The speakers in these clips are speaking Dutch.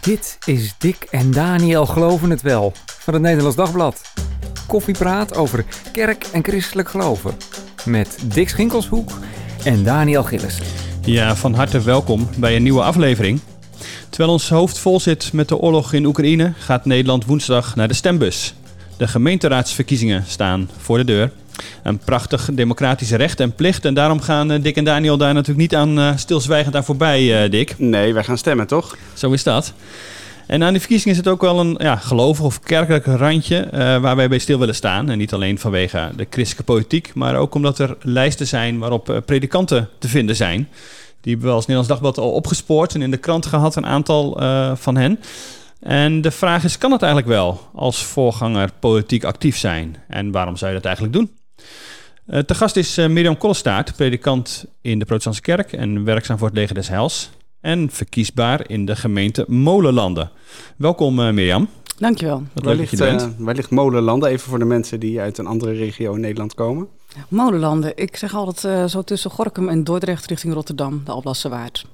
Dit is Dick en Daniel Geloven het Wel van het Nederlands Dagblad. Koffiepraat over kerk en christelijk geloven. Met Dick Schinkelshoek en Daniel Gillissen. Ja, van harte welkom bij een nieuwe aflevering. Terwijl ons hoofd vol zit met de oorlog in Oekraïne, gaat Nederland woensdag naar de stembus. De gemeenteraadsverkiezingen staan voor de deur. Een prachtig democratische recht en plicht. En daarom gaan eh, Dick en Daniel daar natuurlijk niet aan uh, stilzwijgend aan voorbij, uh, Dick. Nee, wij gaan stemmen, toch? Zo is dat. En aan die verkiezingen is het ook wel een ja, gelovig of kerkelijk randje uh, waar wij bij stil willen staan. En niet alleen vanwege de christelijke politiek, maar ook omdat er lijsten zijn waarop predikanten te vinden zijn. Die hebben we als Nederlands Dagblad al opgespoord en in de krant gehad, een aantal uh, van hen. En de vraag is, kan het eigenlijk wel als voorganger politiek actief zijn? En waarom zou je dat eigenlijk doen? Uh, te gast is uh, Mirjam Kollestaart, predikant in de Protestantse Kerk en werkzaam voor het Leger des Heils. En verkiesbaar in de gemeente Molenlanden. Welkom uh, Mirjam. Dankjewel. Wat waar, ligt, waar ligt Molenlanden? Even voor de mensen die uit een andere regio in Nederland komen. Molenlanden, ik zeg altijd zo tussen Gorkum en Dordrecht richting Rotterdam, de Alblasse Waard.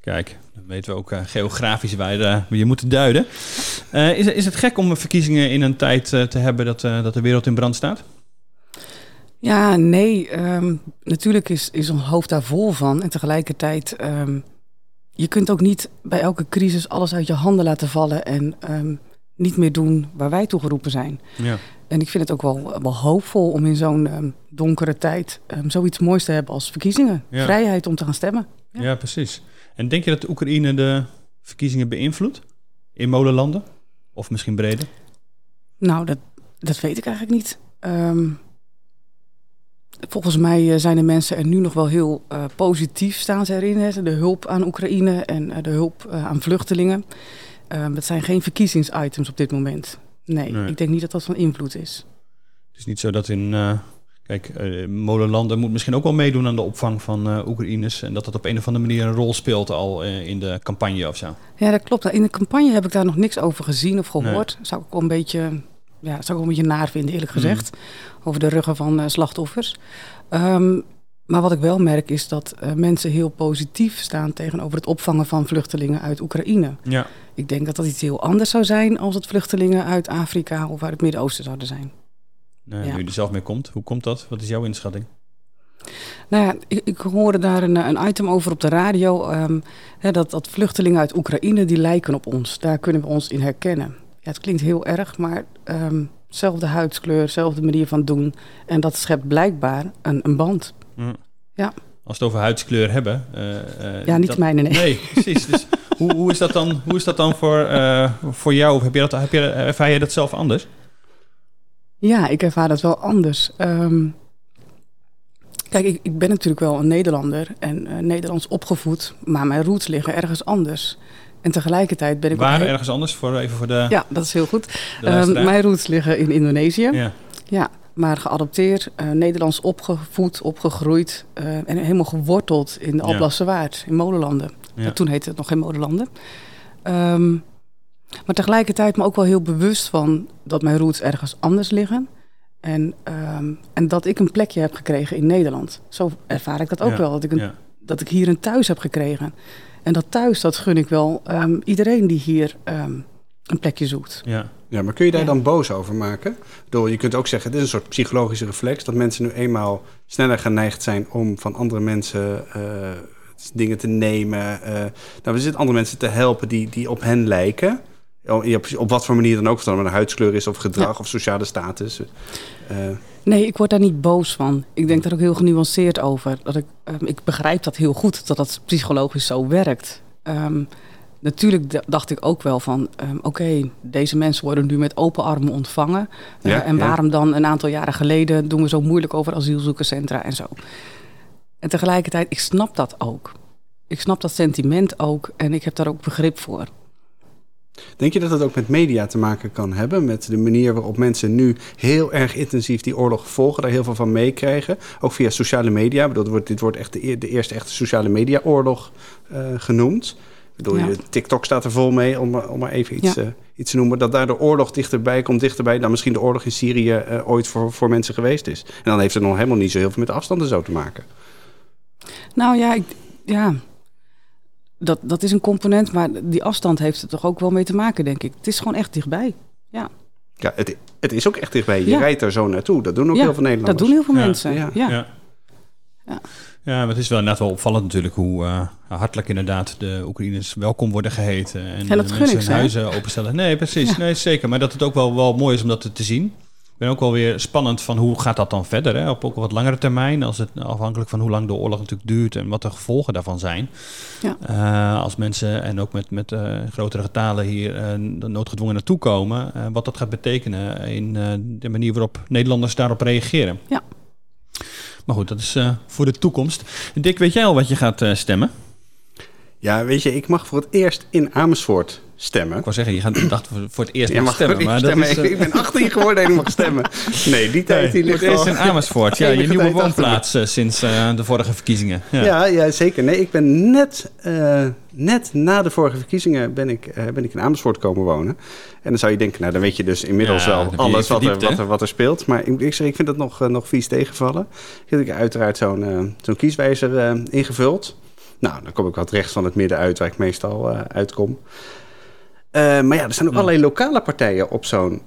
Kijk, dan weten we ook uh, geografisch waar je, je moet duiden. Uh, is, is het gek om verkiezingen in een tijd uh, te hebben dat, dat de wereld in brand staat? Ja, nee. Um, natuurlijk is, is ons hoofd daar vol van. En tegelijkertijd, um, je kunt ook niet bij elke crisis alles uit je handen laten vallen en um, niet meer doen waar wij toe geroepen zijn. Ja. En ik vind het ook wel, wel hoopvol om in zo'n donkere tijd zoiets moois te hebben als verkiezingen. Ja. Vrijheid om te gaan stemmen. Ja. ja, precies. En denk je dat de Oekraïne de verkiezingen beïnvloedt? In molenlanden? Of misschien breder? Nou, dat, dat weet ik eigenlijk niet. Um, volgens mij zijn de mensen er nu nog wel heel uh, positief staan ze erin. Hè? De hulp aan Oekraïne en uh, de hulp uh, aan vluchtelingen. Het zijn geen verkiezingsitems op dit moment. Nee, nee, ik denk niet dat dat van invloed is. Het is niet zo dat in... Kijk, molenlanden moet misschien ook wel meedoen aan de opvang van Oekraïners. En dat dat op een of andere manier een rol speelt al in de campagne of zo. Ja, dat klopt. In de campagne heb ik daar nog niks over gezien of gehoord. Nee. Zou ik ook een beetje ja, dat zou ik ook een beetje naar vinden, eerlijk gezegd. Mm. Over de ruggen van uh, slachtoffers. Um, maar wat ik wel merk is dat uh, mensen heel positief staan tegenover het opvangen van vluchtelingen uit Oekraïne. Ja. Ik denk dat dat iets heel anders zou zijn als het vluchtelingen uit Afrika of uit het Midden-Oosten zouden zijn. Nou, ja. Nu je er zelf mee komt, hoe komt dat? Wat is jouw inschatting? Nou ja, ik, ik hoorde daar een, een, item over op de radio. Um, hè, dat, dat vluchtelingen uit Oekraïne, die lijken op ons. Daar kunnen we ons in herkennen. Ja, het klinkt heel erg, maar um, zelfde huidskleur, zelfde manier van doen. En dat schept blijkbaar een, een band. Mm. Ja. Als we het over huidskleur hebben. Uh, uh, ja, niet dat, mijne, nee. Nee, precies. Dus hoe, hoe, is dat dan, hoe is dat dan voor, uh, voor jou? Of heb je dat, heb je, ervaar je dat zelf anders? Ja, ik ervaar dat wel anders. Um, kijk, ik, ik, ben natuurlijk wel een Nederlander en Nederlands opgevoed, maar mijn roots liggen ergens anders. En tegelijkertijd ben ik Waar ook ergens anders? Voor, even voor de. Ja, dat is heel goed. Um, mijn roots liggen in Indonesië. Ja. ja maar geadopteerd, uh, Nederlands opgevoed, opgegroeid uh, en helemaal geworteld in de Alblasse Waard, in Molenlanden. Ja. Toen heette het nog geen Molenlanden. Um, maar tegelijkertijd me ook wel heel bewust van dat mijn roots ergens anders liggen. En, um, en dat ik een plekje heb gekregen in Nederland. Zo ervaar ik dat ook ja. wel. Dat ik, een, dat ik hier een thuis heb gekregen. En dat thuis, dat gun ik wel um, iedereen die hier um, een plekje zoekt. Ja. ja, maar kun je daar Ja. dan boos over maken? Door, je kunt ook zeggen, dit is een soort psychologische reflex... dat mensen nu eenmaal sneller geneigd zijn om van andere mensen uh, dingen te nemen. Uh, nou, we zitten andere mensen te helpen die, die op hen lijken. Op, op wat voor manier dan ook, of het dan een huidskleur is of gedrag Ja. of sociale status. Uh, Nee, ik word daar niet boos van. Ik denk daar ook heel genuanceerd over. Dat ik, um, ik begrijp dat heel goed, dat dat psychologisch zo werkt. Um, natuurlijk dacht ik ook wel van, um, oké, okay, deze mensen worden nu met open armen ontvangen. Uh, Ja, en ja. waarom dan een aantal jaren geleden doen we zo moeilijk over asielzoekerscentra en zo. En tegelijkertijd, ik snap dat ook. Ik snap dat sentiment ook en ik heb daar ook begrip voor. Denk je dat dat ook met media te maken kan hebben? Met de manier waarop mensen nu heel erg intensief die oorlog volgen, daar heel veel van meekrijgen. Ook via sociale media. Ik bedoel, dit wordt, dit wordt echt de, eer- de eerste echte sociale media oorlog uh, genoemd. Ik bedoel, Ja. je- TikTok staat er vol mee, om, maar- om maar even iets, Ja. uh, iets te noemen. Dat daar de oorlog dichterbij komt, dichterbij dan misschien de oorlog in Syrië uh, ooit voor, voor mensen geweest is. En dan heeft het nog helemaal niet zo heel veel met afstanden zo te maken. Nou ja, ik, ja. Dat, dat is een component, maar die afstand heeft er toch ook wel mee te maken, denk ik. Het is gewoon echt dichtbij. Ja, Ja, het, het is ook echt dichtbij. Je Ja. rijdt er zo naartoe. Dat doen ook Ja, heel veel Nederlanders. dat doen heel veel Ja. mensen. Ja. Ja. Ja. Ja. Ja, maar het is wel inderdaad wel opvallend natuurlijk hoe eh, hartelijk inderdaad de Oekraïners welkom worden geheten. En, dat de gun mensen ik ze, hun huizen openstellen. Nee, precies. Nee, zeker. Maar dat het ook wel, wel mooi is om dat te zien. Ik ben ook wel weer spannend van hoe gaat dat dan verder, hè? op ook wat langere termijn. Als het, afhankelijk van hoe lang de oorlog natuurlijk duurt en wat de gevolgen daarvan zijn. Ja. Eh, als mensen en ook met, met eh, grotere getalen hier eh, noodgedwongen naartoe komen. eh, wat dat gaat betekenen in eh, de manier waarop Nederlanders daarop reageren. Ja. Maar goed, dat is eh, voor de toekomst. Dick, weet jij al wat je gaat eh, stemmen? Ja, weet je, ik mag voor het eerst in Amersfoort stemmen. Ik wou zeggen, je gaat dacht voor, het eerst Ja, mag stemmen. Maar dat is, stemmen. eh, Ik ben 18 geworden en ik mag stemmen. Nee, die tijd die voor ligt al- in Amersfoort. Ja, je nieuwe woonplaats eh, sinds eh, de vorige verkiezingen. Ja. Ja, ja, zeker. Nee, ik ben net, net na de vorige verkiezingen ben ik, ben ik in Amersfoort komen wonen. En dan zou je denken, nou dan weet je dus inmiddels Ja, wel je alles wat er, wat, er, wat er speelt. Maar ik, ik zeg, ik vind het nog, nog vies tegenvallen. Ik heb uiteraard zo'n zo'n kieswijzer ingevuld. Nou, dan kom ik wat rechts van het midden uit, waar ik meestal uitkom. Eh, maar ja, er staan ook Ja. allerlei lokale partijen op zo'n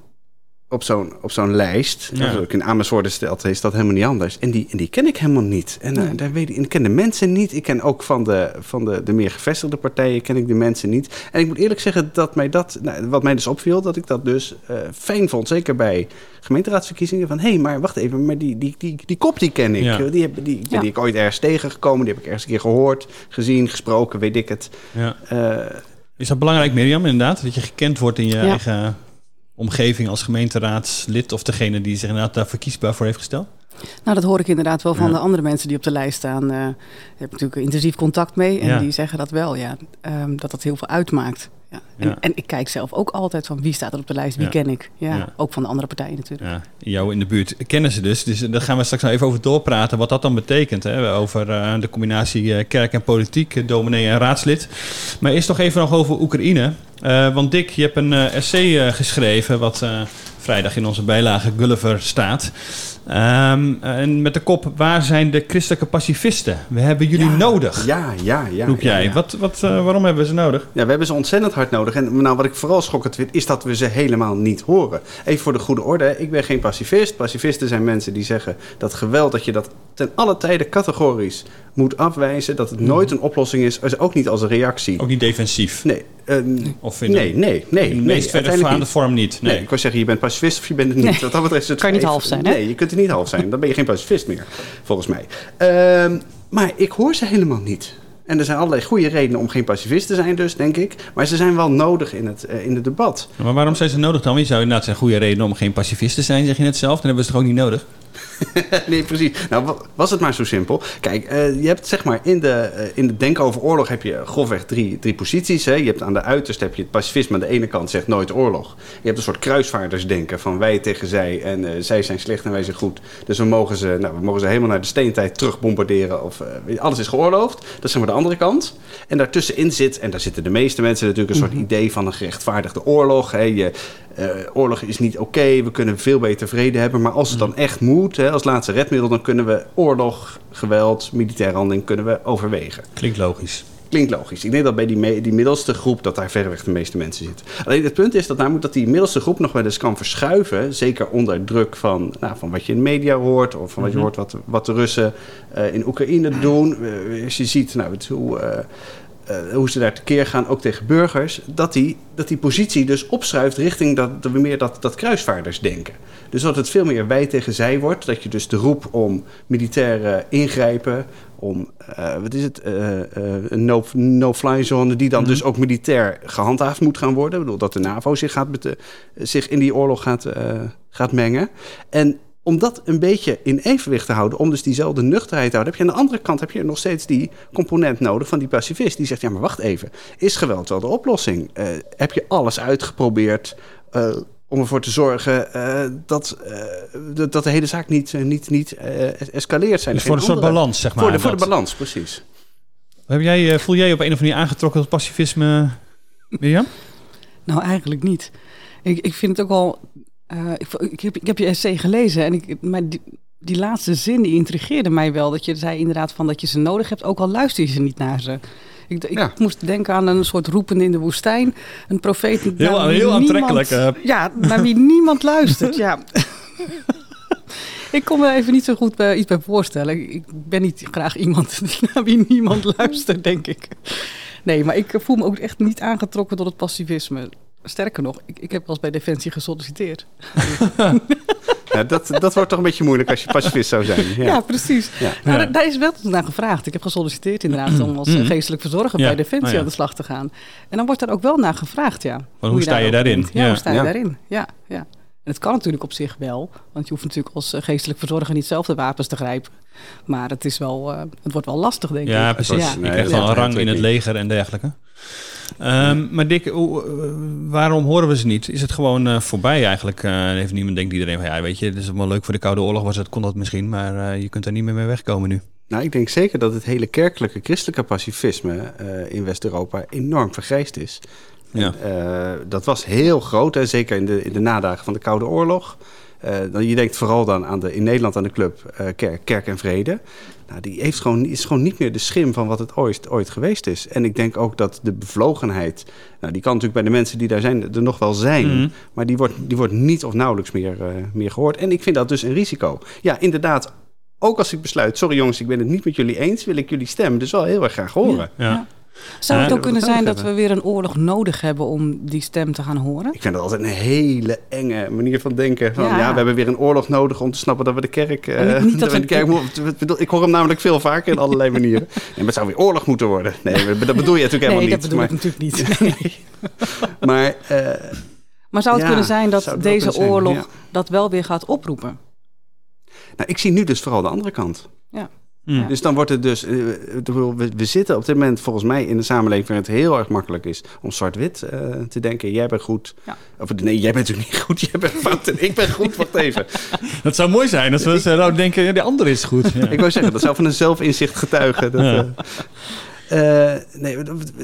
op zo'n op zo'n lijst. Ja. Als ik in Amersfoort stelt, is dat helemaal niet anders. En die, en die ken ik helemaal niet. En eh, daar weet ik, ik ken de mensen niet. Ik ken ook van de, van de, de meer gevestigde partijen ken ik de mensen niet. En ik moet eerlijk zeggen dat mij dat, nou, wat mij dus opviel, dat ik dat dus eh, fijn vond. Zeker bij gemeenteraadsverkiezingen. Van hé, hey, maar wacht even, maar die, die, die, die kop die ken ik. Ja. Die, heb, die, Ja. die ik ooit ergens tegengekomen. Die heb ik ergens een keer gehoord, gezien, gesproken, weet ik het. Ja. Eh, Is dat belangrijk, Mirjam, inderdaad? Dat je gekend wordt in je Ja. eigen omgeving als gemeenteraadslid... of degene die zich inderdaad daar verkiesbaar voor heeft gesteld? Nou, dat hoor ik inderdaad wel van Ja. de andere mensen die op de lijst staan. Eh, Daar heb ik natuurlijk intensief contact mee. En Ja. die zeggen dat wel, ja. ehm, dat dat heel veel uitmaakt. Ja. En, Ja. en ik kijk zelf ook altijd van wie staat er op de lijst, wie Ja. ken ik. Ja. Ook van de andere partijen natuurlijk. Ja, jou in de buurt kennen ze dus. Dus daar gaan we straks nog even over doorpraten. Wat dat dan betekent. Hè? Over eh, de combinatie eh, kerk en politiek, eh, dominee en raadslid. Maar eerst nog even nog over Oekraïne. Eh, want Dick, je hebt een eh, essay eh, geschreven... wat eh, vrijdag in onze bijlage Gulliver staat. Ehm, en met de kop, waar zijn de christelijke pacifisten? We hebben jullie Ja. nodig, ja, ja, ja. roep jij. ja. Wat, wat, eh, waarom hebben we ze nodig? Ja, we hebben ze ontzettend hard nodig. En nou, wat ik vooral schokkend vind, is dat we ze helemaal niet horen. Even voor de goede orde, ik ben geen pacifist. Pacifisten zijn mensen die zeggen dat geweld, dat je dat ten alle tijde categorisch moet afwijzen. Dat het nooit een oplossing is, dus ook niet als een reactie. Ook niet defensief. Nee, eh, Of nee, nee, nee. in de nee, meest verre uiteindelijk gaande niet. vorm niet. Nee. Nee. ik wou zeggen, je bent pacifist of je bent het niet. Nee. Wat dat betreft is het Kan je niet half zijn, hè? Nee, je kunt er niet half zijn. Dan ben je geen pacifist meer, volgens mij. Ehm, maar ik hoor ze helemaal niet. En er zijn allerlei goede redenen om geen pacifist te zijn, dus denk ik. Maar ze zijn wel nodig in het, eh, in het debat. Maar waarom zijn ze nodig dan? Je zou inderdaad zijn goede reden om geen pacifist te zijn, zeg je net zelf. Dan hebben we ze toch ook niet nodig? nee, precies. Nou, wa- was het maar zo simpel. Kijk, eh, je hebt zeg maar in de, eh, in de denken over oorlog heb je grofweg drie, drie posities. Hè. Je hebt aan de uiterste heb je het pacifisme. Aan de ene kant zegt nooit oorlog. Je hebt een soort kruisvaardersdenken van wij tegen zij. En eh, zij zijn slecht en wij zijn goed. Dus we mogen ze, nou, we mogen ze helemaal naar de steentijd terug bombarderen. Of, alles is geoorloofd. Dat is zeg maar de andere kant. En daartussenin zit, en daar zitten de meeste mensen natuurlijk... een soort idee van een gerechtvaardigde oorlog. Hè. Je, eh, oorlog is niet oké, we kunnen veel beter vrede hebben. Maar als het dan echt moet, hè, als laatste redmiddel... dan kunnen we oorlog, geweld, militaire handeling kunnen we overwegen. Klinkt logisch. Klinkt logisch. Ik denk dat bij die, die middelste groep... dat daar verreweg de meeste mensen zitten. Alleen het punt is dat namelijk dat die middelste groep... nog wel eens kan verschuiven. Zeker onder druk van, nou, van wat je in de media hoort... of van wat je Mhm. hoort wat, wat de Russen eh, in Oekraïne doen. Eh, als je ziet nou, het, hoe... eh, hoe ze daar tekeer gaan, ook tegen burgers, dat die, dat die positie dus opschuift richting dat, dat we meer dat, dat kruisvaardersdenken. Dus dat het veel meer wij tegen zij wordt, dat je dus de roep om militaire ingrijpen, om, eh, wat is het, eh, een no- no-fly zone, die dan Mhm. dus ook militair gehandhaafd moet gaan worden. Ik bedoel, dat de NAVO zich, gaat zich in die oorlog gaat, gaat mengen. En om dat een beetje in evenwicht te houden, om dus diezelfde nuchterheid te houden, heb je aan de andere kant heb je nog steeds die component nodig van die pacifist. Die zegt, ja maar wacht even, is geweld wel de oplossing? Eh, heb je alles uitgeprobeerd eh, om ervoor te zorgen eh, dat, eh, dat- dat de hele zaak niet, niet, niet eh, escaleert zijn? Dus voor een soort balans, zeg maar. Voor de, voor de dat. balans, precies. Heb jij, eh, voel jij je op een of andere manier aangetrokken tot pacifisme, Mirjam? Nou, eigenlijk niet. Ik, ik vind het ook wel. Eh, ik, ik, heb, ik heb je essay gelezen en ik, maar die, die laatste zin die intrigeerde mij wel. Dat je zei inderdaad van dat je ze nodig hebt, ook al luister je ze niet naar ze. Ik Ik, Ja. moest denken aan een soort roepen in de woestijn. Een profeet. Heel, wie heel aantrekkelijk. niemand- eh. ja, naar wie niemand luistert. Ja. ik kon me even niet zo goed bij, iets bij voorstellen. Ik- ben niet graag iemand naar wie niemand luistert, denk ik. Nee, maar ik voel me ook echt niet aangetrokken tot het passivisme. Sterker nog, ik, ik heb eens bij Defensie gesolliciteerd. Ja, dat, dat wordt toch een beetje moeilijk als je pacifist zou zijn. Ja, Ja. precies. Ja. Nou, Ja. daar- daar is wel naar gevraagd. Ik heb gesolliciteerd inderdaad om als eh, Mm. geestelijk verzorger Ja. bij Defensie Oh, ja. aan de slag te gaan. En dan wordt er ook wel naar gevraagd, ja. hoe sta je daarin? Ja, Ja. hoe sta je Ja. daarin? Ja, ja. En het kan natuurlijk op zich wel, want je hoeft natuurlijk als eh, geestelijk verzorger niet zelf de wapens te grijpen. Maar het, is wel, eh, het wordt wel lastig, denk Ja, ik. precies. Ja. Je Nee, krijgt wel een rang in het leger en dergelijke. Ehm, maar Dick, eh, waarom horen we ze niet? Is het gewoon eh, voorbij eigenlijk? Eh, heeft niemand denkt iedereen van ja, weet je, het is wel leuk voor de Koude Oorlog was het, kon dat misschien, maar je kunt er niet meer mee wegkomen nu. Nou, ik denk zeker dat het hele kerkelijke christelijke pacifisme in West-Europa enorm vergrijsd is. Ja. Dat was heel groot, zeker in de, in de nadagen van de Koude Oorlog. Eh, dan, je denkt vooral dan aan de, in Nederland aan de club eh, Kerk, Kerk en Vrede. Nou, die heeft gewoon, is gewoon niet meer de schim van wat het ooit, ooit geweest is. En ik denk ook dat de bevlogenheid, nou, die kan natuurlijk bij de mensen die daar zijn er nog wel zijn. Mhm. Maar die wordt, die wordt niet of nauwelijks meer, eh, meer gehoord. En ik vind dat dus een risico. Ja, inderdaad. Ook als ik besluit, sorry jongens, ik ben het niet met jullie eens, wil ik jullie stem dus wel heel erg graag horen. Ja. Zou het Ja, ook kunnen zijn dat we weer een oorlog nodig hebben om die stem te gaan horen? Ik vind dat altijd een hele enge manier van denken. Van, ja. Ja. we hebben weer een oorlog nodig om te snappen dat we de kerk... eh, niet- niet dat we de kerk ik hoor hem namelijk veel vaker in allerlei manieren. En het zou weer oorlog moeten worden. Nee, dat bedoel je natuurlijk helemaal nee, dat niet. bedoel maar, ik natuurlijk niet. maar eh, Maar zou het Ja, kunnen zijn dat deze zijn, oorlog ja. dat wel weer gaat oproepen? nou, ik zie nu dus vooral de andere kant. Mm. Dus dan wordt het dus... eh, we, zitten op dit moment volgens mij in de samenleving... waar het heel erg makkelijk is om zwart-wit eh, te denken. Jij bent goed. Ja. Of nee, jij bent natuurlijk niet goed. Jij bent fout en ik ben goed. Wacht even. Dat zou mooi zijn als we nou denken, ja, de andere is goed. Ja. Ik wou zeggen, dat zou van een zelfinzicht getuigen. Dat, Ja. Eh, nee,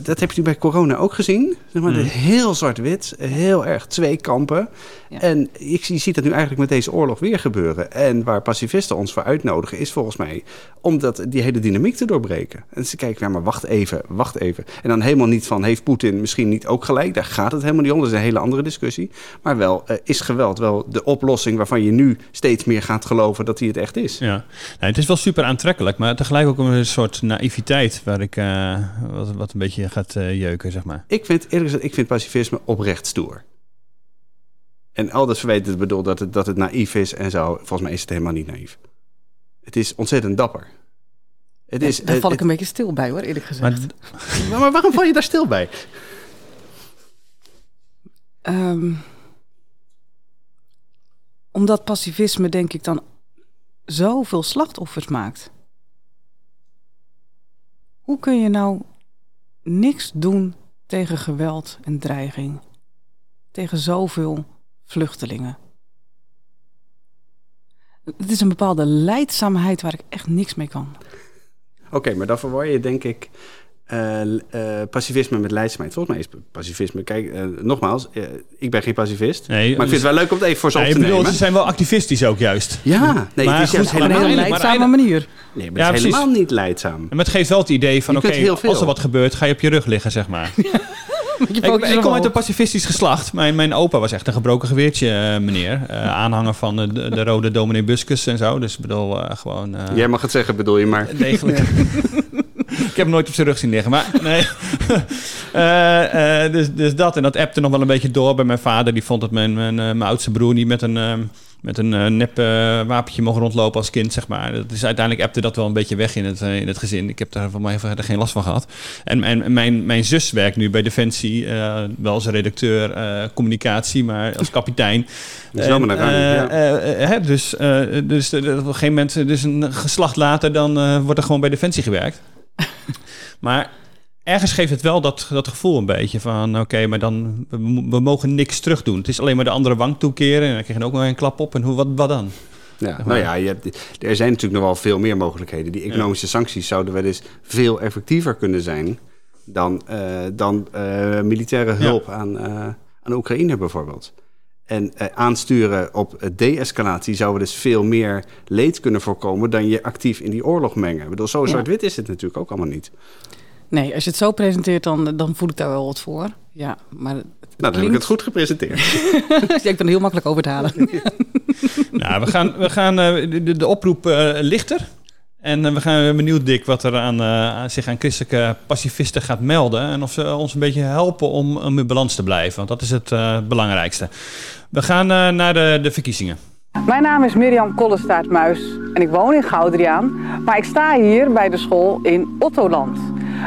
dat, heb je nu bij corona ook gezien. Zeg maar, Mm. Heel zwart-wit, heel erg twee kampen. Ja. En ik zie, ziet dat nu eigenlijk met deze oorlog weer gebeuren. En waar pacifisten ons voor uitnodigen, is volgens mij om dat, die hele dynamiek te doorbreken. En ze kijken, ja, maar wacht even, wacht even. En dan helemaal niet van, heeft Poetin misschien niet ook gelijk? Daar gaat het helemaal niet om, dat is een hele andere discussie. Maar wel, eh, is geweld wel de oplossing waarvan je nu steeds meer gaat geloven dat die het echt is? Ja, nee, het is wel super aantrekkelijk, maar tegelijk ook een soort naïviteit waar ik eh, wat, wat een beetje gaat eh, jeuken, zeg maar. Ik vind, eerlijk gezegd, ik vind pacifisme oprecht stoer. En al dat verweten bedoel dat het, dat het naïef is en zo. Volgens mij is het helemaal niet naïef. Het is ontzettend dapper. Het is, Daar val ik het- een beetje stil bij hoor, eerlijk gezegd. Maar maar, maar waarom val je daar stil bij? Ehm, omdat pacifisme, denk ik, dan zoveel slachtoffers maakt. Hoe kun je nou niks doen tegen geweld en dreiging? Tegen zoveel vluchtelingen? Het is een bepaalde leidzaamheid waar ik echt niks mee kan. Oké, maar dan verwar je denk ik eh, eh, pacifisme met leidzaamheid. Volgens mij is pacifisme... Kijk, eh, nogmaals, ik ben geen pacifist. Nee, maar ik vind dus- het wel leuk om het even voor ze Nee, op te bedoel, nemen. ze zijn wel activistisch ook juist. Ja, nee, Maar het is goed, een helemaal, leidzame manier. nee, maar Ja, het is precies. helemaal niet leidzaam. Maar het geeft wel het idee van, oké, als er wat gebeurt, ga je op je rug liggen, zeg maar. Ik, kom uit een pacifistisch geslacht. Mijn, mijn opa was echt een gebroken geweertje, meneer. Eh, aanhanger van de, de, de rode dominee Buscus en zo. Dus ik bedoel, gewoon... eh, Jij mag het zeggen, bedoel je maar. Degelijk. ik heb hem nooit op zijn rug zien liggen, maar nee. Eh, eh, dus, dus dat. En dat appte nog wel een beetje door bij mijn vader. Die vond dat mijn, mijn, eh, mijn oudste broer niet met een, eh, met een nep wapentje mocht rondlopen als kind, zeg maar. Dat is, uiteindelijk appte dat wel een beetje weg in het, in het gezin. Ik heb daar van mij verder geen last van gehad. En, en mijn, mijn zus werkt nu bij Defensie, wel als redacteur communicatie, maar als kapitein. Dat is maar Eh, ja. dus dus op een gegeven moment, dus een geslacht later, dan wordt er gewoon bij Defensie gewerkt. maar ergens geeft het wel dat, dat gevoel een beetje van, oké, maar dan, we, we mogen niks terug doen. Het is alleen maar de andere wang toekeren en dan krijg je ook nog een klap op. En hoe, wat, wat dan? Ja, nou ja, je hebt, er zijn natuurlijk nog wel veel meer mogelijkheden. Die economische sancties zouden wel eens veel effectiever kunnen zijn dan, eh, dan eh, militaire hulp aan, eh, aan Oekraïne bijvoorbeeld. En eh, aansturen op de-escalatie zou dus veel meer leed kunnen voorkomen dan je actief in die oorlog mengen. Ik bedoel, zo Ja. zwart-wit is het natuurlijk ook allemaal niet. Nee, als je het zo presenteert, dan, dan voel ik daar wel wat voor. Ja, maar het Nou, dan heb ik het goed gepresenteerd. ja, ik ben er heel makkelijk over te halen. Nou, we gaan, we gaan eh, de, de oproep eh, lichter. En we gaan benieuwd, Dick, wat er aan, eh, zich aan christelijke pacifisten gaat melden. En of ze ons een beetje helpen om, om in balans te blijven. Want dat is het eh, belangrijkste. We gaan eh, naar de, de verkiezingen. Mijn naam is Mirjam Kollestaart-Muis en ik woon in Goudriaan. Maar ik sta hier bij de school in Ottoland.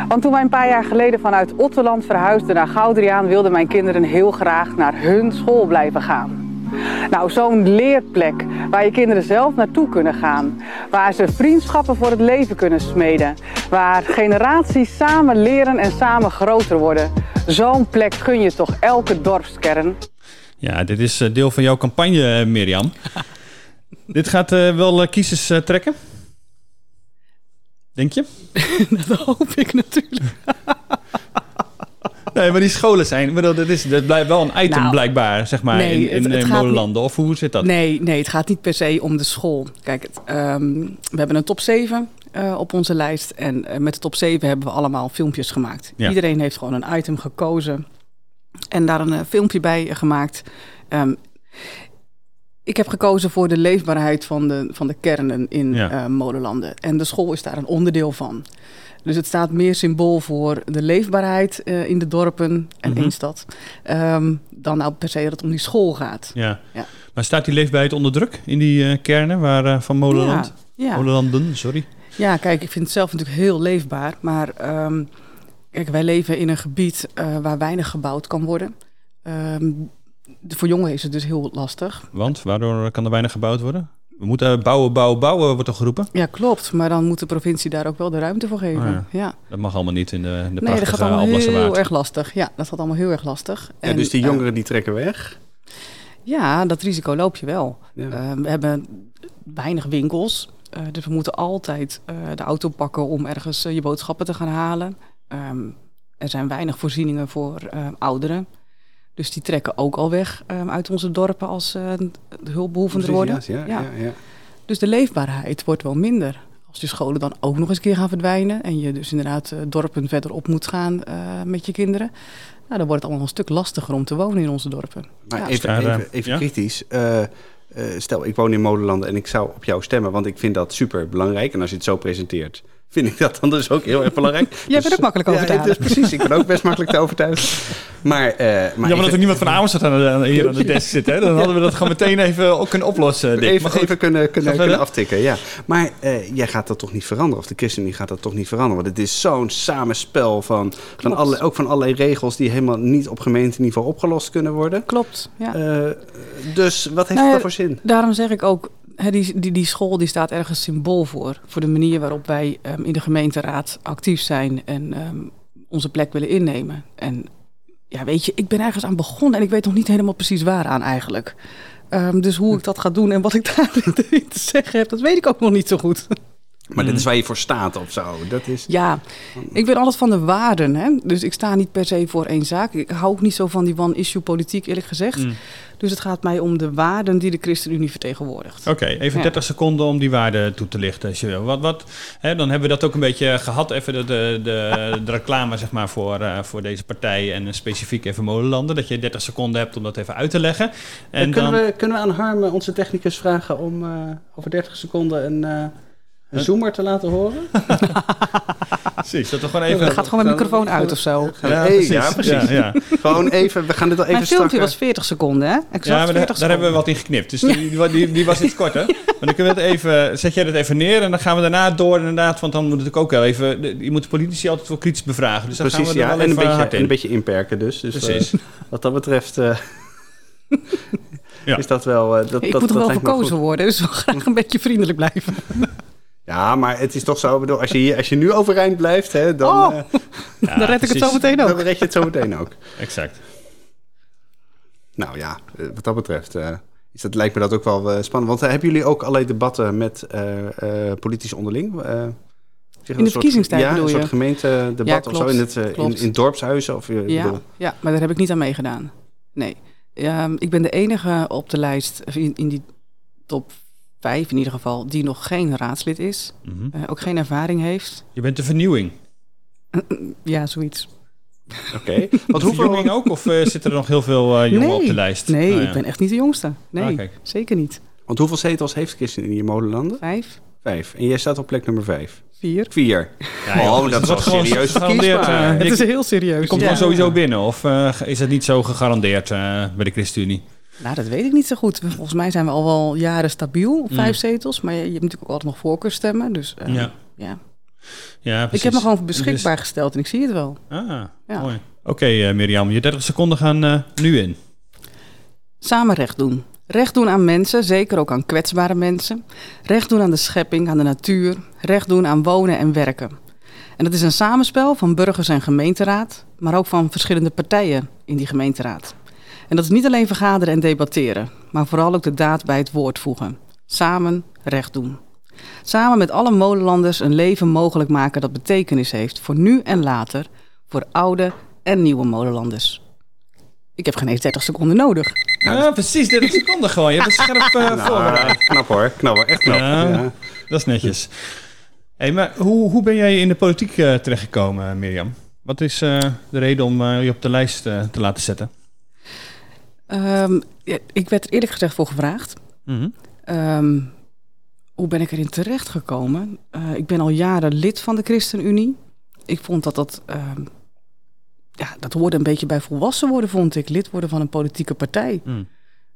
Want toen wij een paar jaar geleden vanuit Ottoland verhuisden naar Goudriaan... wilden mijn kinderen heel graag naar hun school blijven gaan. Nou, zo'n leerplek waar je kinderen zelf naartoe kunnen gaan. Waar ze vriendschappen voor het leven kunnen smeden. Waar generaties samen leren en samen groter worden. Zo'n plek gun je toch elke dorpskern. Ja, dit is eh, deel van jouw campagne, eh, Mirjam. dit gaat eh, wel kiezers trekken? Denk je? dat hoop ik natuurlijk. Nee, maar die scholen zijn... bedoel, Dat, is, dat blijft wel een item Nou, blijkbaar, zeg maar, nee, in, in, in molenlanden. Of hoe zit dat? Nee, nee, het gaat niet per se om de school. Kijk, het, ehm, we hebben een top 7 eh, op onze lijst. En met de top 7 hebben we allemaal filmpjes gemaakt. Ja. Iedereen heeft gewoon een item gekozen en daar een eh, filmpje bij eh, gemaakt. Ehm, ik heb gekozen voor de leefbaarheid van de, van de kernen in Ja. eh, molenlanden. En de school is daar een onderdeel van. Dus het staat meer symbool voor de leefbaarheid in de dorpen en één stad. ehm, dan nou per se dat het om die school gaat. Ja. Ja. Maar staat die leefbaarheid onder druk in die kernen waar, van Molenland? Ja. Molenlanden, sorry. Ja, kijk, ik vind het zelf natuurlijk heel leefbaar. Maar ehm, kijk, wij leven in een gebied eh, waar weinig gebouwd kan worden. Ehm, de- voor jongeren is het dus heel lastig. Want waardoor kan er weinig gebouwd worden? We moeten bouwen, bouwen, bouwen, wordt toch geroepen? Ja, klopt. Maar dan moet de provincie daar ook wel de ruimte voor geven. Oh ja. ja. Dat mag allemaal niet in de, in de Nee, dat gaat allemaal heel Waard. erg lastig. Ja, dat gaat allemaal heel erg lastig. Ja, En, dus die eh, jongeren die trekken weg. ja, dat risico loop je wel. Ja. Eh, we hebben weinig winkels. eh, dus we moeten altijd eh, de auto pakken om ergens je boodschappen te gaan halen. Ehm, er zijn weinig voorzieningen voor eh, ouderen. Dus die trekken ook al weg ehm, uit onze dorpen als eh, de hulpbehoevender worden. Ja, ja, Ja. Dus de leefbaarheid wordt wel minder. Als je scholen dan ook nog eens een keer gaan verdwijnen... en je dus inderdaad eh, dorpen verderop moet gaan eh, met je kinderen... Nou, dan wordt het allemaal een stuk lastiger om te wonen in onze dorpen. Maar Ja. even, even, even ja? kritisch. Eh, eh, stel, ik woon in Molenlanden en ik zou op jou stemmen, want ik vind dat super belangrijk. En als je het zo presenteert, vind ik dat dan dus ook heel erg belangrijk. Jij bent ook makkelijk over te ja, dus precies, ik ben ook best makkelijk te overtuigen. Maar, eh, maar Ja, maar dat er niemand van Amersfoort aan, aan- hier aan de desk zit. Hè? Dan hadden we dat gewoon meteen even ook kunnen oplossen, Dick. even, Maar goed. even kunnen, kunnen, aftikken. Ja. Maar eh, jij gaat dat toch niet veranderen? Of de ChristenUnie gaat dat toch niet veranderen? Want het is zo'n samenspel van, van alle, ook van allerlei regels die helemaal niet op gemeenteniveau opgelost kunnen worden. Klopt, ja. Eh, dus wat heeft Nou dat voor zin? Daarom zeg ik ook, die, die, die school die staat ergens symbool voor. Voor de manier waarop wij ehm, in de gemeenteraad actief zijn en ehm, onze plek willen innemen. En ja, weet je, ik ben ergens aan begonnen en ik weet nog niet helemaal precies waaraan eigenlijk. Ehm, dus hoe ik dat ga doen en wat ik daarin te zeggen heb, dat weet ik ook nog niet zo goed. Maar dit is waar je voor staat of zo. Dat is... Ja, ik ben altijd van de waarden. Hè? Dus ik sta niet per se voor één zaak. Ik hou ook niet zo van die one-issue politiek, eerlijk gezegd. Mm. Dus het gaat mij om de waarden die de ChristenUnie vertegenwoordigt. Oké, even Ja. 30 seconden om die waarde toe te lichten als je wil. Wat, wat, hè, dan hebben we dat ook een beetje gehad, even de, de, de, de reclame zeg maar, voor, eh, voor deze partij en eh, specifiek even Molenlanden. Dat je 30 seconden hebt om dat even uit te leggen. En kunnen, dan, we, kunnen we aan Harm, eh, onze technicus, vragen om eh, over 30 seconden een, eh, een zoomer te laten horen? precies, dat we gewoon even... Dan gaat gewoon mijn microfoon uit of zo. Ja, precies. Ja, precies. Ja, ja. Gewoon even, we gaan dit al even Mijn filmpje was 40 seconden, hè? Exact Ja, maar daar, 40 daar hebben we wat in geknipt. Dus die, die, die, die was iets korter. Maar dan kunnen we het even, zet jij dat even neer en dan gaan we daarna door inderdaad. Want dan moet het ook wel even, de- je moet de politici altijd wel kritisch bevragen. Dus dan Precies, gaan we ja. wel En een, beetje, hard en in. een beetje inperken dus. dus Precies. eh, wat dat betreft eh, Ja. is dat wel... eh, dat, Ik dat, moet er wel verkozen worden, dus ik wil graag een beetje vriendelijk blijven. Ja, maar het is toch zo, bedoel, als je, hier, als je nu overeind blijft, hè, dan, Oh, eh, Ja, dan red ik het zo meteen dan ook. red je het zo meteen ook. Exact. Nou ja, eh, wat dat betreft eh, is dat, lijkt me dat ook wel eh, spannend. Want hebben jullie ook allerlei debatten met eh eh politici onderling? Eh, zeg, de verkiezingstijd ja, bedoel een soort gemeentedebat Ja, of zo in, het, in, in dorpshuizen? Of, Ja, bedoel- ja, maar daar heb ik niet aan meegedaan. Nee. Ehm, ik ben de enige op de lijst, in, in die top vijf in ieder geval, die nog geen raadslid is. Mhm. eh, ook geen ervaring heeft. Je bent de vernieuwing. Ja, zoiets. Oké. Want Wat hoeveel... ook? Of eh, zitten er nog heel veel eh, jongen nee, op de lijst? Nee, Oh, ja. ik ben echt niet de jongste. Nee, Ah, zeker niet. Want hoeveel zetels heeft ChristenUnie in Molenlanden? Vijf, Vijf. En jij staat op plek nummer vijf. vier. Vier. Ja, joh, oh, dat is wel wordt gewoon serieus gegarandeerd, Het je- is heel serieus. Je komt ja. gewoon sowieso binnen? Of eh, is het niet zo gegarandeerd eh, bij de ChristenUnie? Nou, dat weet ik niet zo goed. Volgens mij zijn we al wel jaren stabiel op vijf Mm. zetels. Maar je, je hebt natuurlijk ook altijd nog voorkeurstemmen. Dus eh, Ja. ja. Ja, ik heb me gewoon beschikbaar gesteld en ik zie het wel. Dus- ah, Ja. mooi. Oké, eh, Mirjam, je 30 seconden gaan eh, nu in. Samen recht doen. Recht doen aan mensen, zeker ook aan kwetsbare mensen. Recht doen aan de schepping, aan de natuur. Recht doen aan wonen en werken. En dat is een samenspel van burgers en gemeenteraad, maar ook van verschillende partijen in die gemeenteraad. En dat is niet alleen vergaderen en debatteren, maar vooral ook de daad bij het woord voegen. Samen recht doen. Samen met alle molenlanders een leven mogelijk maken dat betekenis heeft voor nu en later, voor oude en nieuwe molenlanders. Ik heb geen eens 30 seconden nodig. Ja, precies, 30 seconden gewoon. Je hebt scherp voorbereid. Ah, knap hoor. Knap hoor. Echt knap. Ja. Ja. Dat is netjes. Hey, maar hoe, hoe ben jij in de politiek eh, terechtgekomen, Mirjam? Wat is eh, de reden om eh, je op de lijst te laten zetten? Ehm, ja, ik werd er eerlijk gezegd voor gevraagd. Mhm. Ehm, hoe ben ik erin terechtgekomen? Eh ik ben al jaren lid van de ChristenUnie. Ik vond dat dat... ehm, ja, dat hoorde een beetje bij volwassen worden, vond ik. Lid worden van een politieke partij. Mm.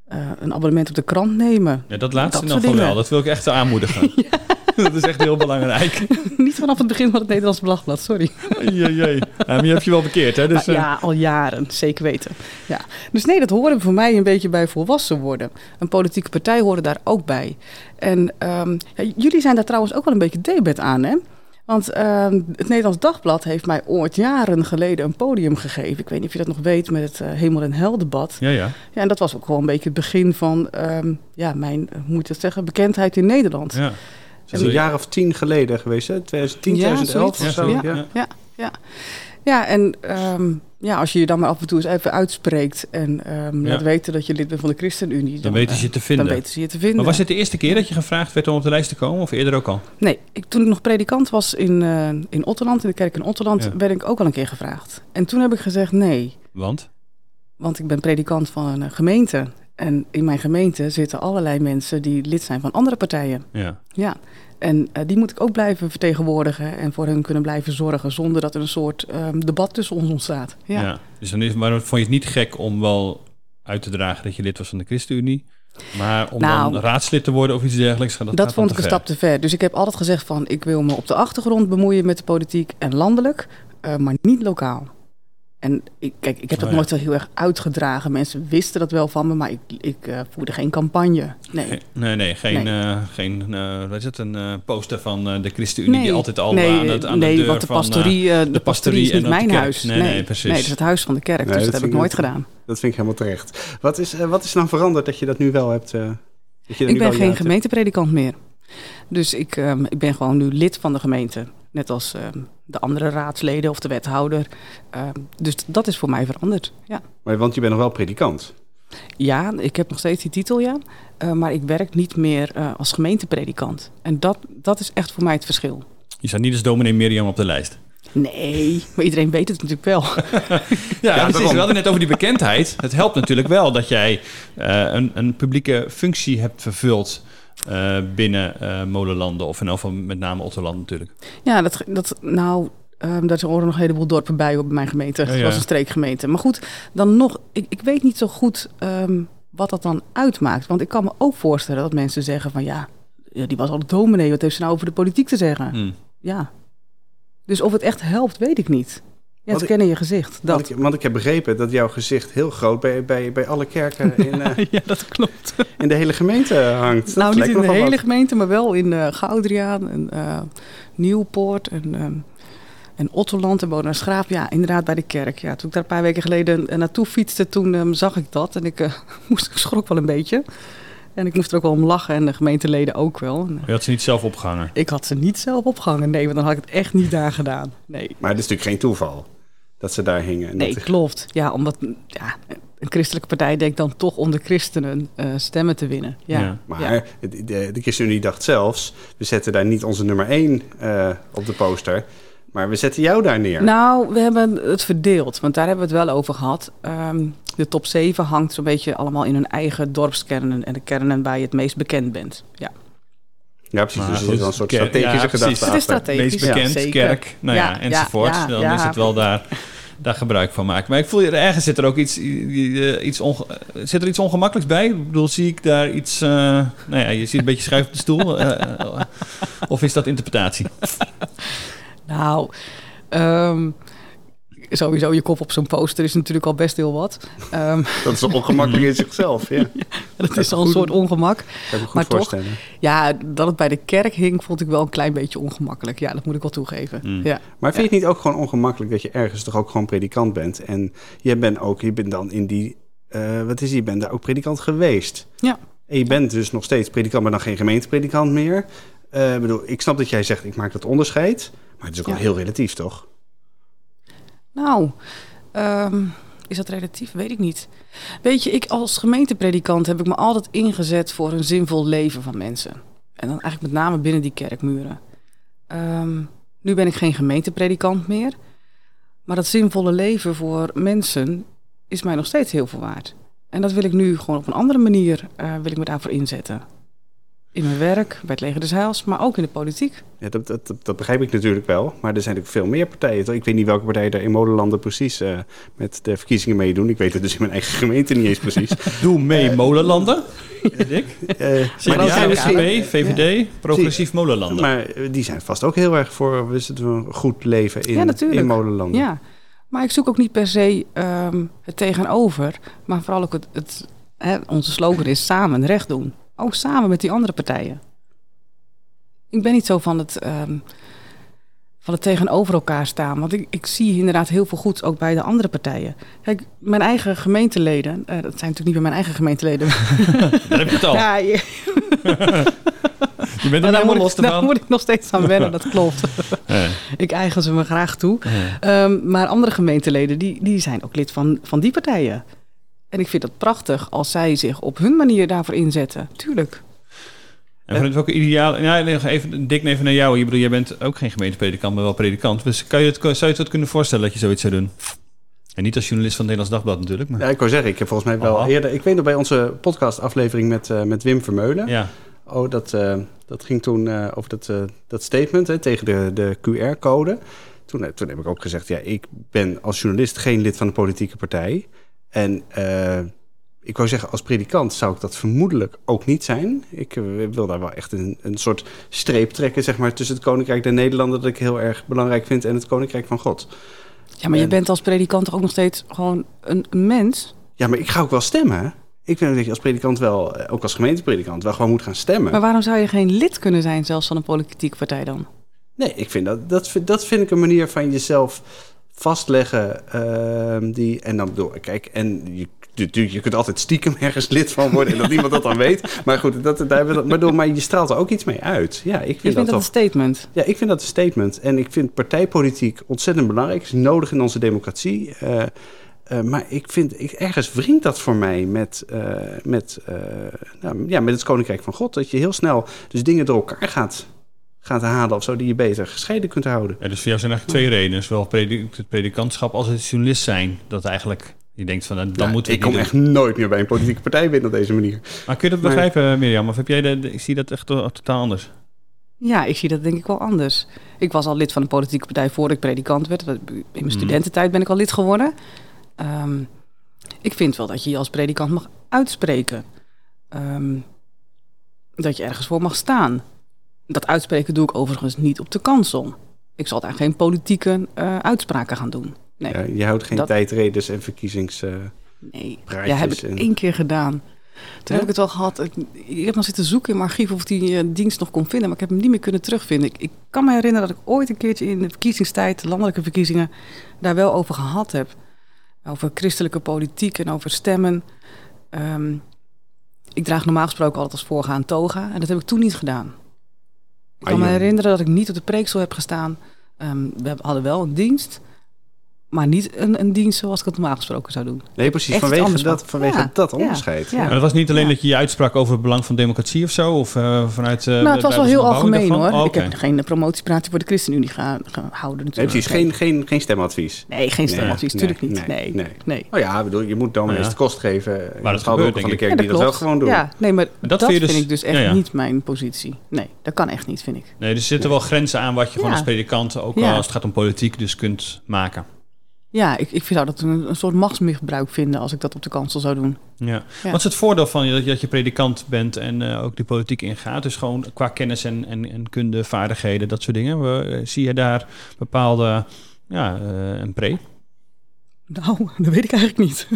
Eh, een abonnement op de krant nemen. Ja, dat laatste Dat nog wel. Dat wil ik echt aanmoedigen. dat is echt heel belangrijk. Niet vanaf het begin van het Nederlands Blagblad, sorry. Jee, jee. Maar je hebt je wel bekeerd, hè? Dus, eh, ja, al jaren, zeker weten. Ja. Dus nee, dat hoorde voor mij een beetje bij volwassen worden. Een politieke partij hoorde daar ook bij. En ehm, ja, jullie zijn daar trouwens ook wel een beetje debet aan, hè? Want ehm, het Nederlands Dagblad heeft mij ooit jaren geleden een podium gegeven. Ik weet niet of je dat nog weet met het eh, Hemel en Hel debat. ja, ja. Ja, en dat was ook gewoon een beetje het begin van ehm, ja, mijn, hoe moet je dat zeggen, bekendheid in Nederland. ja. Dat is een jaar of tien geleden geweest, hè? 2010, Ja, 2011 zoiets. of zo. Ja, Ja. Ja, ja. Ja, en ehm, ja, als je je dan maar af en toe eens even uitspreekt en ehm, Ja. laat weten dat je lid bent van de ChristenUnie, Dan weten ze je eh, te vinden. Dan weten ze je te vinden. Maar was het de eerste keer dat je gevraagd werd om op de lijst te komen? Of eerder ook al? Nee, ik, toen ik nog predikant was in, eh in Otterland, in de kerk in Otterland, Ja. werd ik ook al een keer gevraagd. En toen heb ik gezegd nee, Want? want ik ben predikant van een gemeente. En in mijn gemeente zitten allerlei mensen die lid zijn van andere partijen. Ja. Ja, en eh, die moet ik ook blijven vertegenwoordigen en voor hen kunnen blijven zorgen zonder dat er een soort ehm, debat tussen ons ontstaat. Ja. ja. Dus dan is, maar vond je het niet gek om wel uit te dragen dat je lid was van de ChristenUnie? Maar om Nou, dan raadslid te worden of iets dergelijks? Dat, Dat, vond ik een ver. stap te ver. Dus ik heb altijd gezegd van ik wil me op de achtergrond bemoeien met de politiek en landelijk, eh, maar niet lokaal. En ik, kijk, ik heb dat Oh ja. nooit zo heel erg uitgedragen. Mensen wisten dat wel van me, maar ik, ik eh, voerde geen campagne. Nee. Nee, nee, geen, Nee. eh, geen eh, wat is het, een eh, poster van eh, de ChristenUnie die Nee. altijd al nee, aan, het, aan nee, de deur want de van... pastorie, eh, de pastorie is en niet de mijn huis. Nee, nee, precies. Nee, dat is het huis van de kerk, Nee, dus dat dat heb ik nooit gedaan. Dat vind ik helemaal terecht. Wat is, wat is nou veranderd dat je dat nu wel hebt? eh, dat je Ik nu ben wel geen gemeentepredikant meer. Dus ik, ehm, ik ben gewoon nu lid van de gemeente. Net als ehm, de andere raadsleden of de wethouder. Ehm, dus dat is voor mij veranderd. Ja. Maar, want je bent nog wel predikant. ja, ik heb nog steeds die titel, ja. Eh, maar ik werk niet meer eh, als gemeentepredikant. En dat, dat is echt voor mij het verschil. Je staat niet als dominee Mirjam op de lijst. Nee, maar iedereen weet het natuurlijk wel. Ja, precies. We hadden net over die bekendheid. Het helpt natuurlijk wel dat jij eh, een, een publieke functie hebt vervuld eh, binnen eh, Molenlanden. Of in elk geval met name Otterland natuurlijk. Ja, dat, dat nou, ehm daar horen nog een heleboel dorpen bij op mijn gemeente. Het ja. was een streekgemeente. Maar goed, dan nog, ik, ik weet niet zo goed ehm, wat dat dan uitmaakt. Want ik kan me ook voorstellen dat mensen zeggen van ja, die was al dominee. Wat heeft ze nou over de politiek te zeggen? Hm. Ja. Dus of het echt helpt, weet ik niet. Ja, ik- kennen je gezicht. Dat. Want ik, want ik heb begrepen dat jouw gezicht heel groot bij, bij, bij alle kerken in, eh, ja, dat klopt. in de hele gemeente hangt. Dat nou, niet in de hele wat. gemeente, maar wel in eh Goudriaan en eh, Nieuwpoort en, ehm, en Otterland en Bodemsgraaf. Ja, inderdaad bij de kerk. Ja, toen ik daar een paar weken geleden naartoe fietste, toen ehm, zag ik dat. En ik, moest, ik schrok wel een beetje. En ik moest er ook wel om lachen en de gemeenteleden ook wel. Je had ze niet zelf opgehangen. ik had ze niet zelf opgehangen, nee, want dan had ik het echt niet daar gedaan. Nee, Maar het is natuurlijk geen toeval dat ze daar hingen. En nee dat- klopt. Ja, omdat ja, een christelijke partij denkt dan toch om de christenen eh, stemmen te winnen. Ja, Ja. maar ja. de, de, de ChristenUnie dacht zelfs, we zetten daar niet onze nummer 1 op de poster. Maar we zetten jou daar neer. Nou, we hebben het verdeeld, want daar hebben we het wel over gehad. Ehm, de top 7 hangt zo'n beetje allemaal in hun eigen dorpskernen en de kernen waar je het meest bekend bent. Ja, ja, precies. Maar dus er goed, zit wel een soort strategische ja, gedachte Het is strategisch. meest bekend, ja, kerk, nou ja, Ja, enzovoort. ja, dan ja. is het wel daar, daar gebruik van maken. Maar ik voel je ergens zit er ook iets, eh, iets onge- zit er iets ongemakkelijks bij. Ik bedoel, zie ik daar iets? eh, nou ja, je ziet een beetje schuif op de stoel. eh, eh, of is dat interpretatie? Nou, ehm, sowieso je kop op zo'n poster is natuurlijk al best heel wat. Ehm, Dat is ongemakkelijk in zichzelf. Ja, dat is al een goed. soort ongemak. Maar toch-. Ja, dat het bij de kerk hing, vond ik wel een klein beetje ongemakkelijk. Ja, dat moet ik wel toegeven. Mm. Ja. Maar vind je het niet ook gewoon ongemakkelijk dat je ergens toch ook gewoon predikant bent? En je bent ook, je bent dan in die, eh, wat is die, je bent daar ook predikant geweest. Ja. En je bent dus nog steeds predikant, maar dan geen gemeentepredikant meer. Eh, ik bedoel, ik snap dat jij zegt, ik maak dat onderscheid. Maar het is ook Ja. wel heel relatief, toch? Nou, ehm, is dat relatief? Weet ik niet. Weet je, ik als gemeentepredikant heb ik me altijd ingezet voor een zinvol leven van mensen. En dan eigenlijk met name binnen die kerkmuren. Ehm, nu ben ik geen gemeentepredikant meer. Maar dat zinvolle leven voor mensen is mij nog steeds heel veel waard. En dat wil ik nu gewoon op een andere manier eh, wil ik me daarvoor inzetten. In mijn werk, bij het Leger des Heils, maar ook in de politiek. Ja, dat, dat, dat, begrijp ik natuurlijk wel. Maar er zijn ook veel meer partijen. Ik weet niet welke partijen er in Molenlanden precies eh, met de verkiezingen meedoen. Ik weet het dus in mijn eigen gemeente niet eens precies. Doe mee molenlanden. Eh, maar, die CDA, zijn misschien, SGP, VVD, progressief molenlanden. maar eh, die zijn vast ook heel erg voor is het een goed leven in, Ja, natuurlijk. in Molenlanden. Ja, maar ik zoek ook niet per se ehm, het tegenover, maar vooral ook het, het hè, onze slogan is samen recht doen. Ook samen met die andere partijen. Ik ben niet zo van het, ehm, van het tegenover elkaar staan, want ik, ik zie inderdaad heel veel goed ook bij de andere partijen. Kijk, mijn eigen gemeenteleden, eh, dat zijn natuurlijk niet bij mijn eigen gemeenteleden. Daar heb je het al. ja, je- je bent er moet los ik, daar moet ik nog steeds aan wennen, dat klopt. Ik eigen ze me graag toe. Ehm, maar andere gemeenteleden, die, die zijn ook lid van, van die partijen. En ik vind het prachtig als zij zich op hun manier daarvoor inzetten. Tuurlijk. En vanuit welke ideaal... Ja, nee, even, Dick, even naar jou. Je bedoel, jij bent ook geen gemeentepredikant, maar wel predikant. Dus kan je het, zou je het wat kunnen voorstellen dat je zoiets zou doen? En niet als journalist van het Nederlands Dagblad natuurlijk, maar... Ja, ik wou zeggen, ik heb volgens mij wel Oh. eerder... Ik weet nog bij onze podcastaflevering met, eh, met Wim Vermeulen. Ja. Oh, dat, eh, dat ging toen eh, over dat, eh, dat statement hè, tegen de, de QR-code. Toen, toen heb ik ook gezegd, ja, ik ben als journalist geen lid van een politieke partij. En eh, ik wou zeggen, als predikant zou ik dat vermoedelijk ook niet zijn. Ik eh, wil daar wel echt een, een soort streep trekken, zeg maar, tussen het Koninkrijk der Nederlanden... dat ik heel erg belangrijk vind, en het Koninkrijk van God. Ja, maar je En- bent als predikant toch ook nog steeds gewoon een, mens? Ja, maar ik ga ook wel stemmen. Ik vind dat je als predikant wel, eh, ook als gemeentepredikant, wel gewoon moet gaan stemmen. Maar waarom zou je geen lid kunnen zijn zelfs van een politieke partij dan? Nee, ik vind dat, dat, vind, dat vind ik een manier van jezelf vastleggen. ehm, die, en dan bedoel, kijk, en je, je, je kunt altijd stiekem ergens lid van worden en dat niemand dat dan weet. Maar goed, dat, daar hebben we dat, maar, bedoel, maar je straalt er ook iets mee uit. Ja, ik vind vindt dat dat een statement? Ja, ik vind dat een statement. En ik vind partijpolitiek ontzettend belangrijk. is nodig in onze democratie. Eh, eh, maar ik vind, ik, ergens wringt dat voor mij met, eh, met, nou, ja, met het Koninkrijk van God. Dat je heel snel dus dingen door elkaar gaat, gaat halen of zo, die je beter gescheiden kunt houden. Ja, dus voor jou zijn eigenlijk twee redenen. Zowel het predikantschap als het journalist zijn. Dat eigenlijk, je denkt van, nou, dan Ja, moet ik kom echt nooit meer bij een politieke partij binnen op deze manier. Maar kun je dat Maar- begrijpen, Mirjam? Of heb jij de, de- ik zie dat echt to- totaal anders. Ja, ik zie dat denk ik wel anders. Ik was al lid van een politieke partij voordat ik predikant werd. In mijn Mhm. studententijd ben ik al lid geworden. Ehm, ik vind wel dat je je als predikant mag uitspreken. Ehm, dat je ergens voor mag staan. Dat uitspreken doe ik overigens niet op de kansel. Ik zal daar geen politieke eh, uitspraken gaan doen. Nee, Ja, je houdt geen dat- tijdredes en verkiezings... eh, nee. Ja, heb ik en- één keer gedaan. Toen Ja? heb ik het wel gehad. Ik, ik heb nog zitten zoeken in mijn archief of die eh, dienst nog kon vinden, maar ik heb hem niet meer kunnen terugvinden. Ik, ik kan me herinneren dat ik ooit een keertje in de verkiezingstijd, de landelijke verkiezingen, daar wel over gehad heb. Over christelijke politiek en over stemmen. Ehm, ik draag normaal gesproken altijd als voorgaan toga en dat heb ik toen niet gedaan. Ik kan me herinneren dat ik niet op de preeksel heb gestaan. Ehm, we hadden wel een dienst. Maar niet een, een dienst zoals ik het normaal gesproken zou doen. Nee, precies. Echt Vanwege, dat, van. vanwege Ja, dat onderscheid. ja. Maar dat was niet alleen Ja. dat je je uitsprak over het belang van democratie of zo? Of eh, vanuit... eh, nou, het was wel heel algemeen hoor. daarvan? Oh, Ik heb geen promotiepraatje voor de ChristenUnie gaan gehouden Nee, natuurlijk. precies. Geen, geen, geen stemadvies. Nee, geen stemadvies, Nee, natuurlijk nee, niet. Nee, nee. nee. Oh ja, ik bedoel, je moet dominees Ja. de kost geven. dat Het gebeurt, van denk de ik. kerk Ja, die dat wel gewoon doen. Ja, nee, maar dat dat, vind dus- vind ik dus echt niet mijn positie. Nee, dat kan echt niet, vind ik. Nee, er zitten wel grenzen aan wat je gewoon als predikant, ook Ja. als het gaat om politiek, dus kunt maken. Ja, ik, ik zou dat een, een soort machtsmisbruik vinden als ik dat op de kansel zou doen. Ja. Wat is het voordeel van je dat je, dat je predikant bent en eh, ook die politiek ingaat? Dus gewoon qua kennis en, en, en kunde, vaardigheden, dat soort dingen. We, eh, zie je daar bepaalde, ja, eh, een pre? Nou, dat weet ik eigenlijk niet.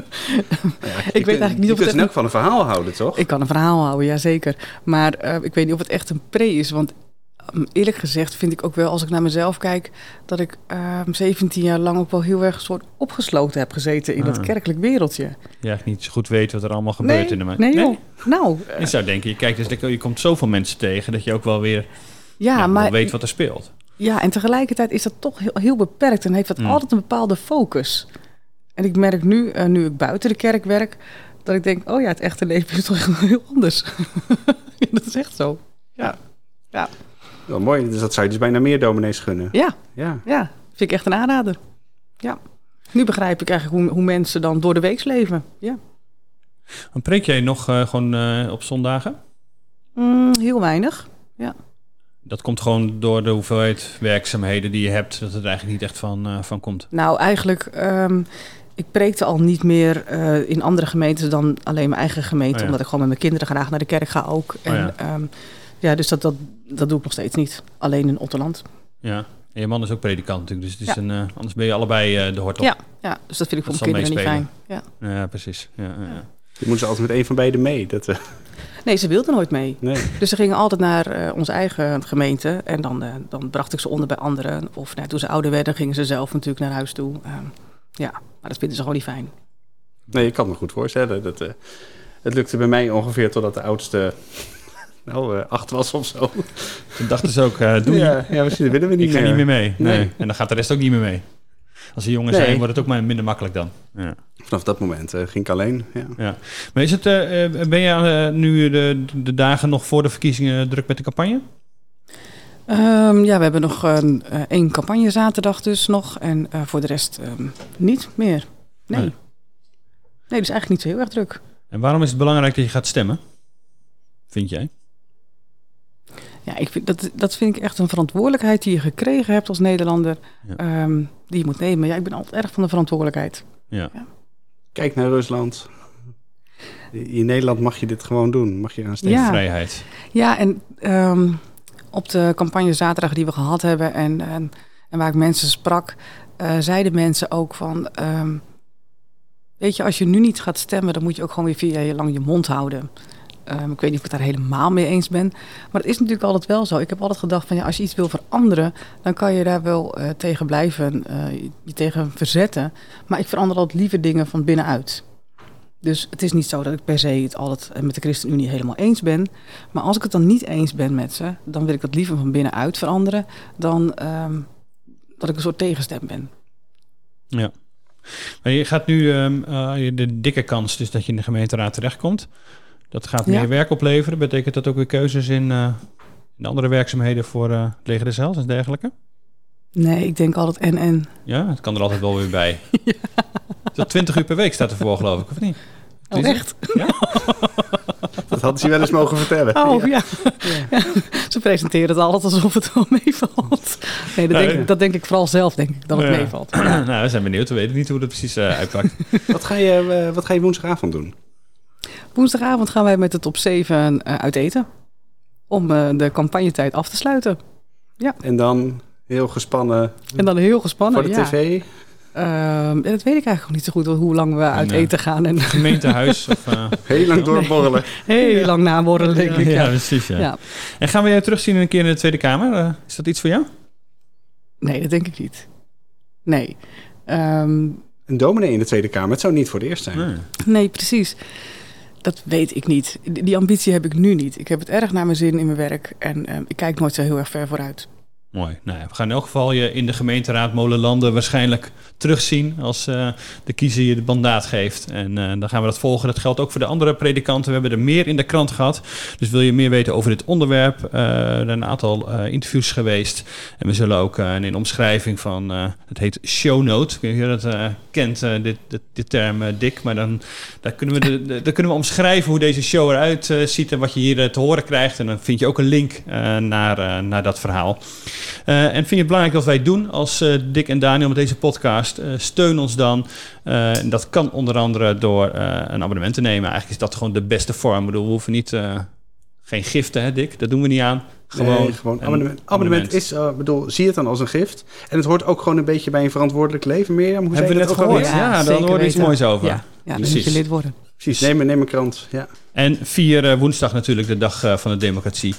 ik weet eigenlijk niet je of het kunt echt in elk geval een verhaal houden, toch? Ik kan een verhaal houden, ja zeker. Maar eh, ik weet niet of het echt een pre is. Want eerlijk gezegd vind ik ook wel, als ik naar mezelf kijk... dat ik ehm 17 jaar lang ook wel heel erg soort opgesloten heb gezeten... in dat Ah. kerkelijk wereldje. Je eigenlijk niet zo goed weet wat er allemaal gebeurt in de nee, joh. Nou, eh, Je zou denken, je kijkt dus, je komt zoveel mensen tegen dat je ook wel weer ja, ja, wel maar... weet wat er speelt. Ja, en tegelijkertijd is dat toch heel, heel beperkt en heeft dat Mm. altijd een bepaalde focus. En ik merk nu, eh, nu ik buiten de kerk werk, dat ik denk, oh ja, het echte leven is toch heel anders. Ja, dat is echt zo. Wel mooi, dus dat zou je dus bijna meer dominees gunnen. Ja, Ja. ja, vind ik echt een aanrader. Ja. Nu begrijp ik eigenlijk hoe, hoe mensen dan door de week leven. Ja. Dan preek jij nog eh, gewoon eh, op zondagen? Mm, heel weinig. Dat komt gewoon door de hoeveelheid werkzaamheden die je hebt, dat het eigenlijk niet echt van, eh, van komt. Nou, eigenlijk, ehm, ik preekte al niet meer eh, in andere gemeentes dan alleen mijn eigen gemeente. Oh ja. Omdat ik gewoon met mijn kinderen graag naar de kerk ga ook. En, ja. ja. Ja, dus dat, dat, dat doe ik nog steeds niet. Alleen in Otterland. Ja. En je man is ook predikant natuurlijk, dus het is Ja. een, eh, anders ben je allebei eh, de hort op. Ja, ja, dus dat vind ik voor Dat mijn kinderen niet fijn. Ja. Ja, precies. Ja, ja, ja. Je moet ze altijd met een van beiden mee. Dat, eh, Nee, ze wilden nooit mee. nee. Dus ze gingen altijd naar eh, onze eigen gemeente. En dan, dan bracht ik ze onder bij anderen. Of nou, toen ze ouder werden, gingen ze zelf natuurlijk naar huis toe. Ehm, ja, maar dat vinden ze gewoon niet fijn. nee, ik kan me goed voorstellen. Dat, eh, het lukte bij mij ongeveer totdat de oudste nou, eh, acht was of zo. Toen dachten ze ook, eh doe je. ja, ja, misschien willen we niet Ik ga meer. niet meer mee. Nee. Nee. En dan gaat de rest ook niet meer mee. Als ze jongen Nee. zijn, wordt het ook maar minder makkelijk dan. Ja. Vanaf dat moment eh, ging ik alleen. Ja. Ja. Maar is het, ben je nu de, de dagen nog voor de verkiezingen druk met de campagne? Ehm, ja, we hebben nog een, eh, één campagne zaterdag dus nog. En eh, voor de rest ehm, niet meer. Nee. Nee. nee. dus eigenlijk niet zo heel erg druk. En waarom is het belangrijk dat je gaat stemmen? Vind jij? Ja, ik vind, dat, dat vind ik echt een verantwoordelijkheid die je gekregen hebt als Nederlander. Ja. ehm, die je moet nemen. Ja, ik ben altijd erg van de verantwoordelijkheid. Ja. Kijk naar Rusland. In Nederland mag je dit gewoon doen. Mag je gaan stemmen. Ja. Vrijheid. Ja, en ehm, op de campagne zaterdag die we gehad hebben en, en, en waar ik mensen sprak, eh, zeiden mensen ook van, ehm, weet je, als je nu niet gaat stemmen, dan moet je ook gewoon weer vier jaar lang je mond houden. Ehm, ik weet niet of ik het daar helemaal mee eens ben, maar het is natuurlijk altijd wel zo. Ik heb altijd gedacht van, ja, als je iets wil veranderen, dan kan je daar wel eh, tegen blijven, eh, je tegen verzetten. Maar ik verander altijd liever dingen van binnenuit. Dus het is niet zo dat ik per se het altijd met de ChristenUnie helemaal eens ben. Maar als ik het dan niet eens ben met ze, dan wil ik dat liever van binnenuit veranderen dan ehm, dat ik een soort tegenstem ben. Ja. Maar je gaat nu ehm, eh, de dikke kans dus dat je in de gemeenteraad terechtkomt. Dat gaat meer Ja. werk opleveren. Betekent dat ook weer keuzes in, eh, in andere werkzaamheden voor eh het leger des en dergelijke? Nee, ik denk altijd en en. Ja, het kan er altijd wel weer bij. Tot 20 uur per week staat ervoor, geloof ik, of niet? Oh, echt? Dat had ze wel eens mogen vertellen. Oh ja. Ja. Ze presenteren het altijd alsof het wel meevalt. Nee, dat, Ja, denk, ja. ik- dat denk ik vooral zelf, denk ik, dat het Ja. meevalt. nou, we zijn benieuwd. We weten niet hoe dat precies eh, uitpakt. Wat, ga je, wat ga je woensdagavond doen? Woensdagavond gaan wij met het op 7 eh, uit eten. Om eh, de campagnetijd af te sluiten. En dan heel gespannen En dan heel gespannen. voor de ja. tv. Ehm, en dat weet ik eigenlijk nog niet zo goed, hoe lang we uit Nee. eten gaan. En Gemeentehuis of... eh, Heel lang doorborrelen. heel lang naborrelen, denk ik. ja, Ja. precies. Ja. Ja. En gaan we je terugzien een keer in de Tweede Kamer? Is dat iets voor jou? Nee, dat denk ik niet. Nee. Ehm, Een dominee in de Tweede Kamer. Het zou niet voor de eerst zijn. Nee. nee, precies. Dat weet ik niet. Die, ambitie heb ik nu niet. Ik heb het erg naar mijn zin in mijn werk. En ehm, ik kijk nooit zo heel erg ver vooruit. Mooi. Nou we gaan in elk geval je in de gemeenteraad Molenlanden waarschijnlijk terugzien als uh, de kiezer je het mandaat geeft. En uh, dan gaan we dat volgen. Dat geldt ook voor de andere predikanten. We hebben er meer in de krant gehad. Dus wil je meer weten over dit onderwerp? Uh, er zijn een aantal interviews geweest. En we zullen ook een omschrijving van, het heet show note. Ik weet niet of je dat kent, dit, dit, dit, term dik. Maar dan daar kunnen, we de, de, daar kunnen we omschrijven hoe deze show eruit ziet en wat je hier te horen krijgt. En dan vind je ook een link naar, naar dat verhaal. Uh, en vind je het belangrijk dat wij doen als uh, Dick en Daniel met deze podcast? Uh, steun ons dan. en dat kan onder andere door een abonnement te nemen. Eigenlijk is dat gewoon de beste vorm. Ik bedoel, we hoeven niet... geen giften, hè Dick? Dat doen we niet aan. Gewoon, nee, gewoon abonnement. abonnement. is, bedoel, zie het dan als een gift. En het hoort ook gewoon een beetje bij een verantwoordelijk leven. Mirjam, hoe Hebben we net gehoord? Ja, ja dan hoort iets moois over. Ja, ja dan moet je lid worden. Precies, neem, neem een krant. Ja. En vier woensdag natuurlijk de dag van de democratie.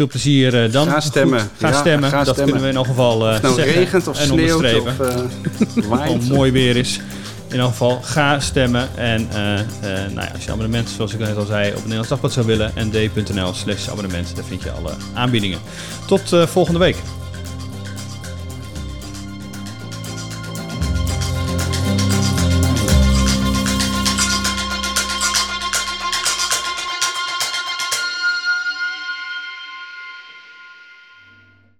Veel plezier uh, dan. Ga stemmen. Ga ja, stemmen. Ga dat stemmen. kunnen we in elk geval uh, of nou zeggen regent of en sneeuwt onderstrepen. Of uh, mooi weer is. In elk geval, ga stemmen. En nou ja, als je abonnement, zoals ik net al zei, op het Nederlands Dagblad zou willen, nd.nl slash abonnement. Daar vind je alle aanbiedingen. Tot volgende week.